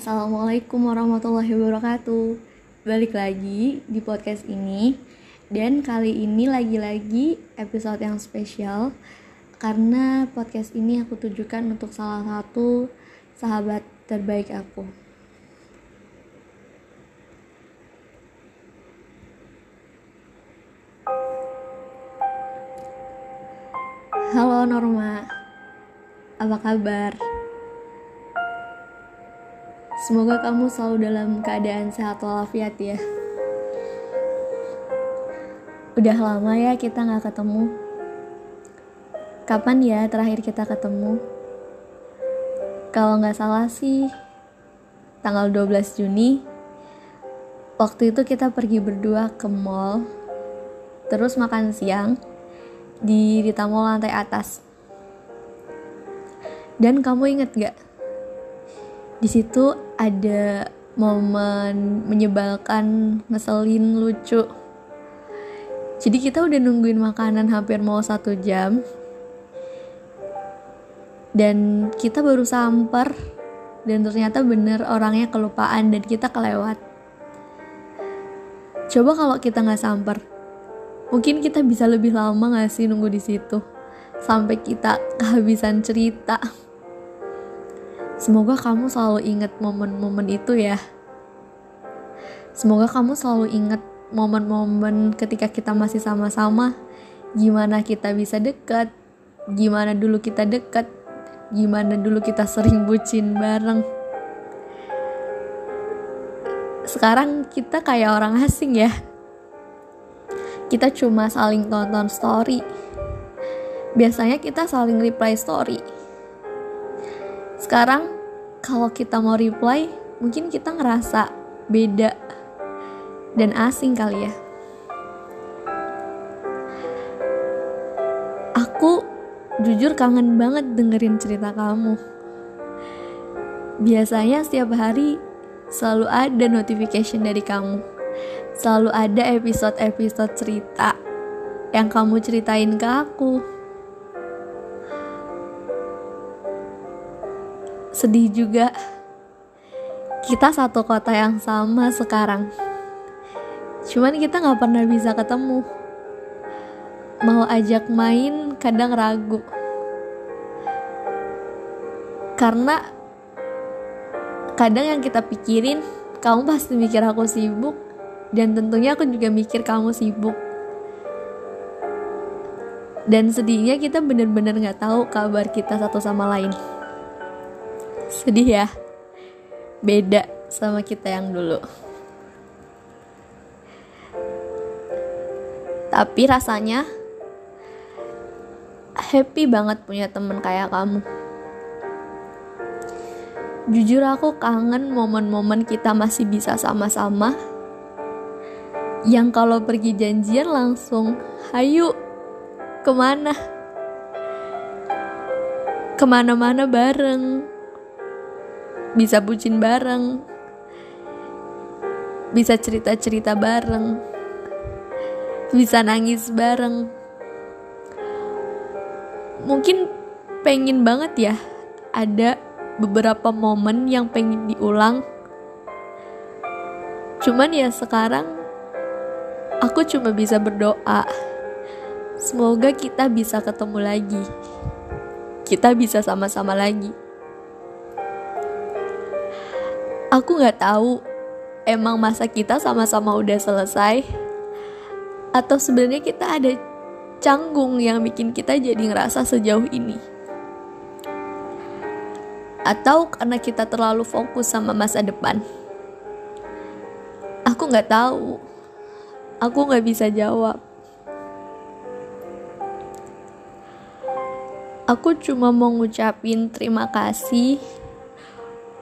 Assalamualaikum warahmatullahi wabarakatuh. Balik lagi di podcast ini. Dan kali ini lagi-lagi episode yang spesial. Karena podcast ini aku tujukan untuk salah satu sahabat terbaik aku. Halo Norma Apa kabar? Semoga kamu selalu dalam keadaan sehat walafiat ya. Udah lama ya kita gak ketemu. Kapan ya terakhir kita ketemu? Kalau nggak salah sih, tanggal 12 Juni. Waktu itu kita pergi berdua ke mall, terus makan siang di Rita Mall lantai atas. Dan kamu inget gak? Di situ ada momen menyebalkan, ngeselin, lucu. Jadi kita udah nungguin makanan hampir mau satu jam. Dan kita baru samper dan ternyata bener orangnya kelupaan dan kita kelewat. Coba kalau kita nggak samper, mungkin kita bisa lebih lama nggak sih nunggu di situ sampai kita kehabisan cerita. Semoga kamu selalu ingat momen-momen itu ya. Semoga kamu selalu ingat momen-momen ketika kita masih sama-sama, gimana kita bisa dekat, gimana dulu kita dekat, gimana dulu kita sering bucin bareng. Sekarang kita kayak orang asing ya. Kita cuma saling tonton story. Biasanya kita saling reply story sekarang kalau kita mau reply mungkin kita ngerasa beda dan asing kali ya. Aku jujur kangen banget dengerin cerita kamu. Biasanya setiap hari selalu ada notification dari kamu. Selalu ada episode-episode cerita yang kamu ceritain ke aku sedih juga. Kita satu kota yang sama sekarang. Cuman kita nggak pernah bisa ketemu. Mau ajak main kadang ragu. Karena kadang yang kita pikirin kamu pasti mikir aku sibuk. Dan tentunya aku juga mikir kamu sibuk. Dan sedihnya kita bener-bener nggak tahu kabar kita satu sama lain sedih ya. Beda sama kita yang dulu. Tapi rasanya happy banget punya temen kayak kamu. Jujur aku kangen momen-momen kita masih bisa sama-sama. Yang kalau pergi janjian langsung hayu ke mana? Ke mana-mana bareng bisa bucin bareng. Bisa cerita-cerita bareng. Bisa nangis bareng. Mungkin pengen banget ya ada beberapa momen yang pengen diulang. Cuman ya sekarang aku cuma bisa berdoa semoga kita bisa ketemu lagi. Kita bisa sama-sama lagi aku nggak tahu emang masa kita sama-sama udah selesai atau sebenarnya kita ada canggung yang bikin kita jadi ngerasa sejauh ini. Atau karena kita terlalu fokus sama masa depan. Aku nggak tahu. Aku nggak bisa jawab. Aku cuma mau ngucapin terima kasih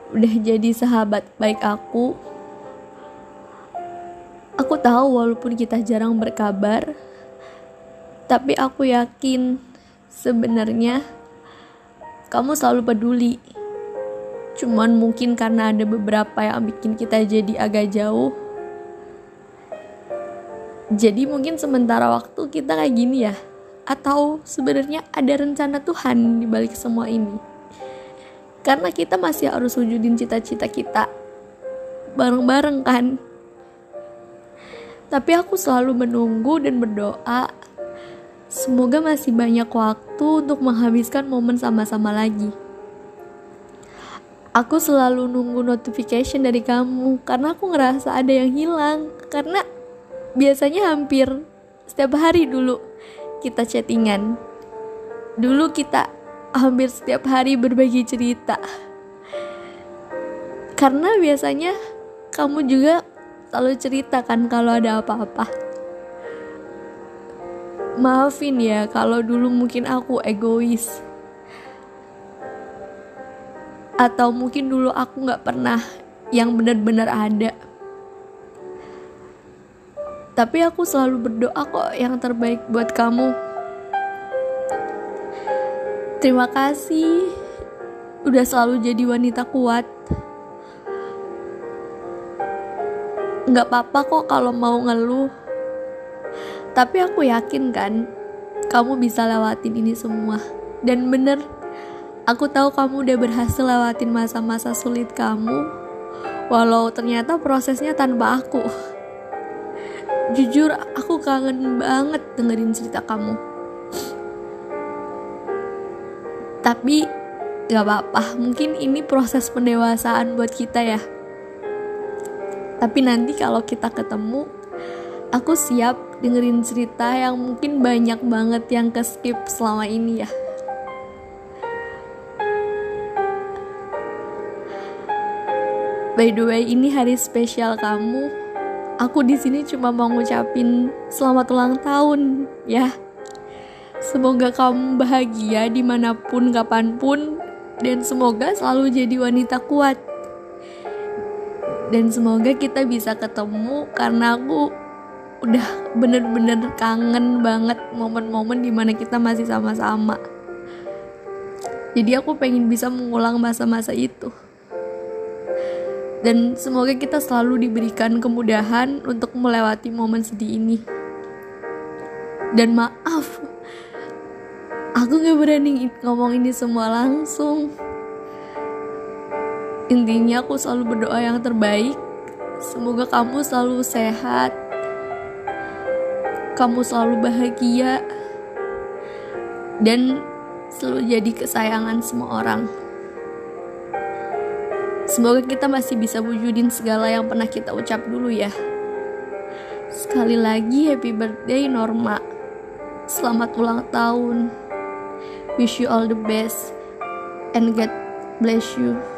udah jadi sahabat baik aku. Aku tahu walaupun kita jarang berkabar, tapi aku yakin sebenarnya kamu selalu peduli. Cuman mungkin karena ada beberapa yang bikin kita jadi agak jauh. Jadi mungkin sementara waktu kita kayak gini ya. Atau sebenarnya ada rencana Tuhan di balik semua ini karena kita masih harus wujudin cita-cita kita bareng-bareng kan? Tapi aku selalu menunggu dan berdoa semoga masih banyak waktu untuk menghabiskan momen sama-sama lagi. Aku selalu nunggu notification dari kamu karena aku ngerasa ada yang hilang. Karena biasanya hampir setiap hari dulu kita chattingan. Dulu kita hampir setiap hari berbagi cerita. Karena biasanya kamu juga selalu ceritakan kalau ada apa-apa. Maafin ya kalau dulu mungkin aku egois. Atau mungkin dulu aku nggak pernah yang benar-benar ada. Tapi aku selalu berdoa kok yang terbaik buat kamu terima kasih. Udah selalu jadi wanita kuat. Nggak apa-apa kok kalau mau ngeluh. Tapi aku yakin kan kamu bisa lewatin ini semua. Dan bener Aku tahu kamu udah berhasil lewatin masa-masa sulit kamu, walau ternyata prosesnya tanpa aku. Jujur, aku kangen banget dengerin cerita kamu. Tapi gak apa-apa, mungkin ini proses pendewasaan buat kita ya. Tapi nanti kalau kita ketemu, aku siap dengerin cerita yang mungkin banyak banget yang ke skip selama ini ya. By the way, ini hari spesial kamu. Aku di sini cuma mau ngucapin selamat ulang tahun, ya. Semoga kamu bahagia di mana pun, kapan pun, dan semoga selalu jadi wanita kuat. Dan semoga kita bisa ketemu karena aku udah bener-bener kangen banget momen-momen di mana kita masih sama-sama. Jadi aku pengen bisa mengulang masa-masa itu dan semoga kita selalu diberikan kemudahan untuk melewati momen sedih ini. Dan maaf, aku gak berani ngomong ini semua langsung. Intinya aku selalu berdoa yang terbaik. Semoga kamu selalu sehat. Kamu selalu bahagia. Dan selalu jadi kesayangan semua orang. Semoga kita masih bisa wujudin segala yang pernah kita ucap dulu ya. Sekali lagi happy birthday Norma. Selamat ulang tahun. Wish you all the best and God bless you.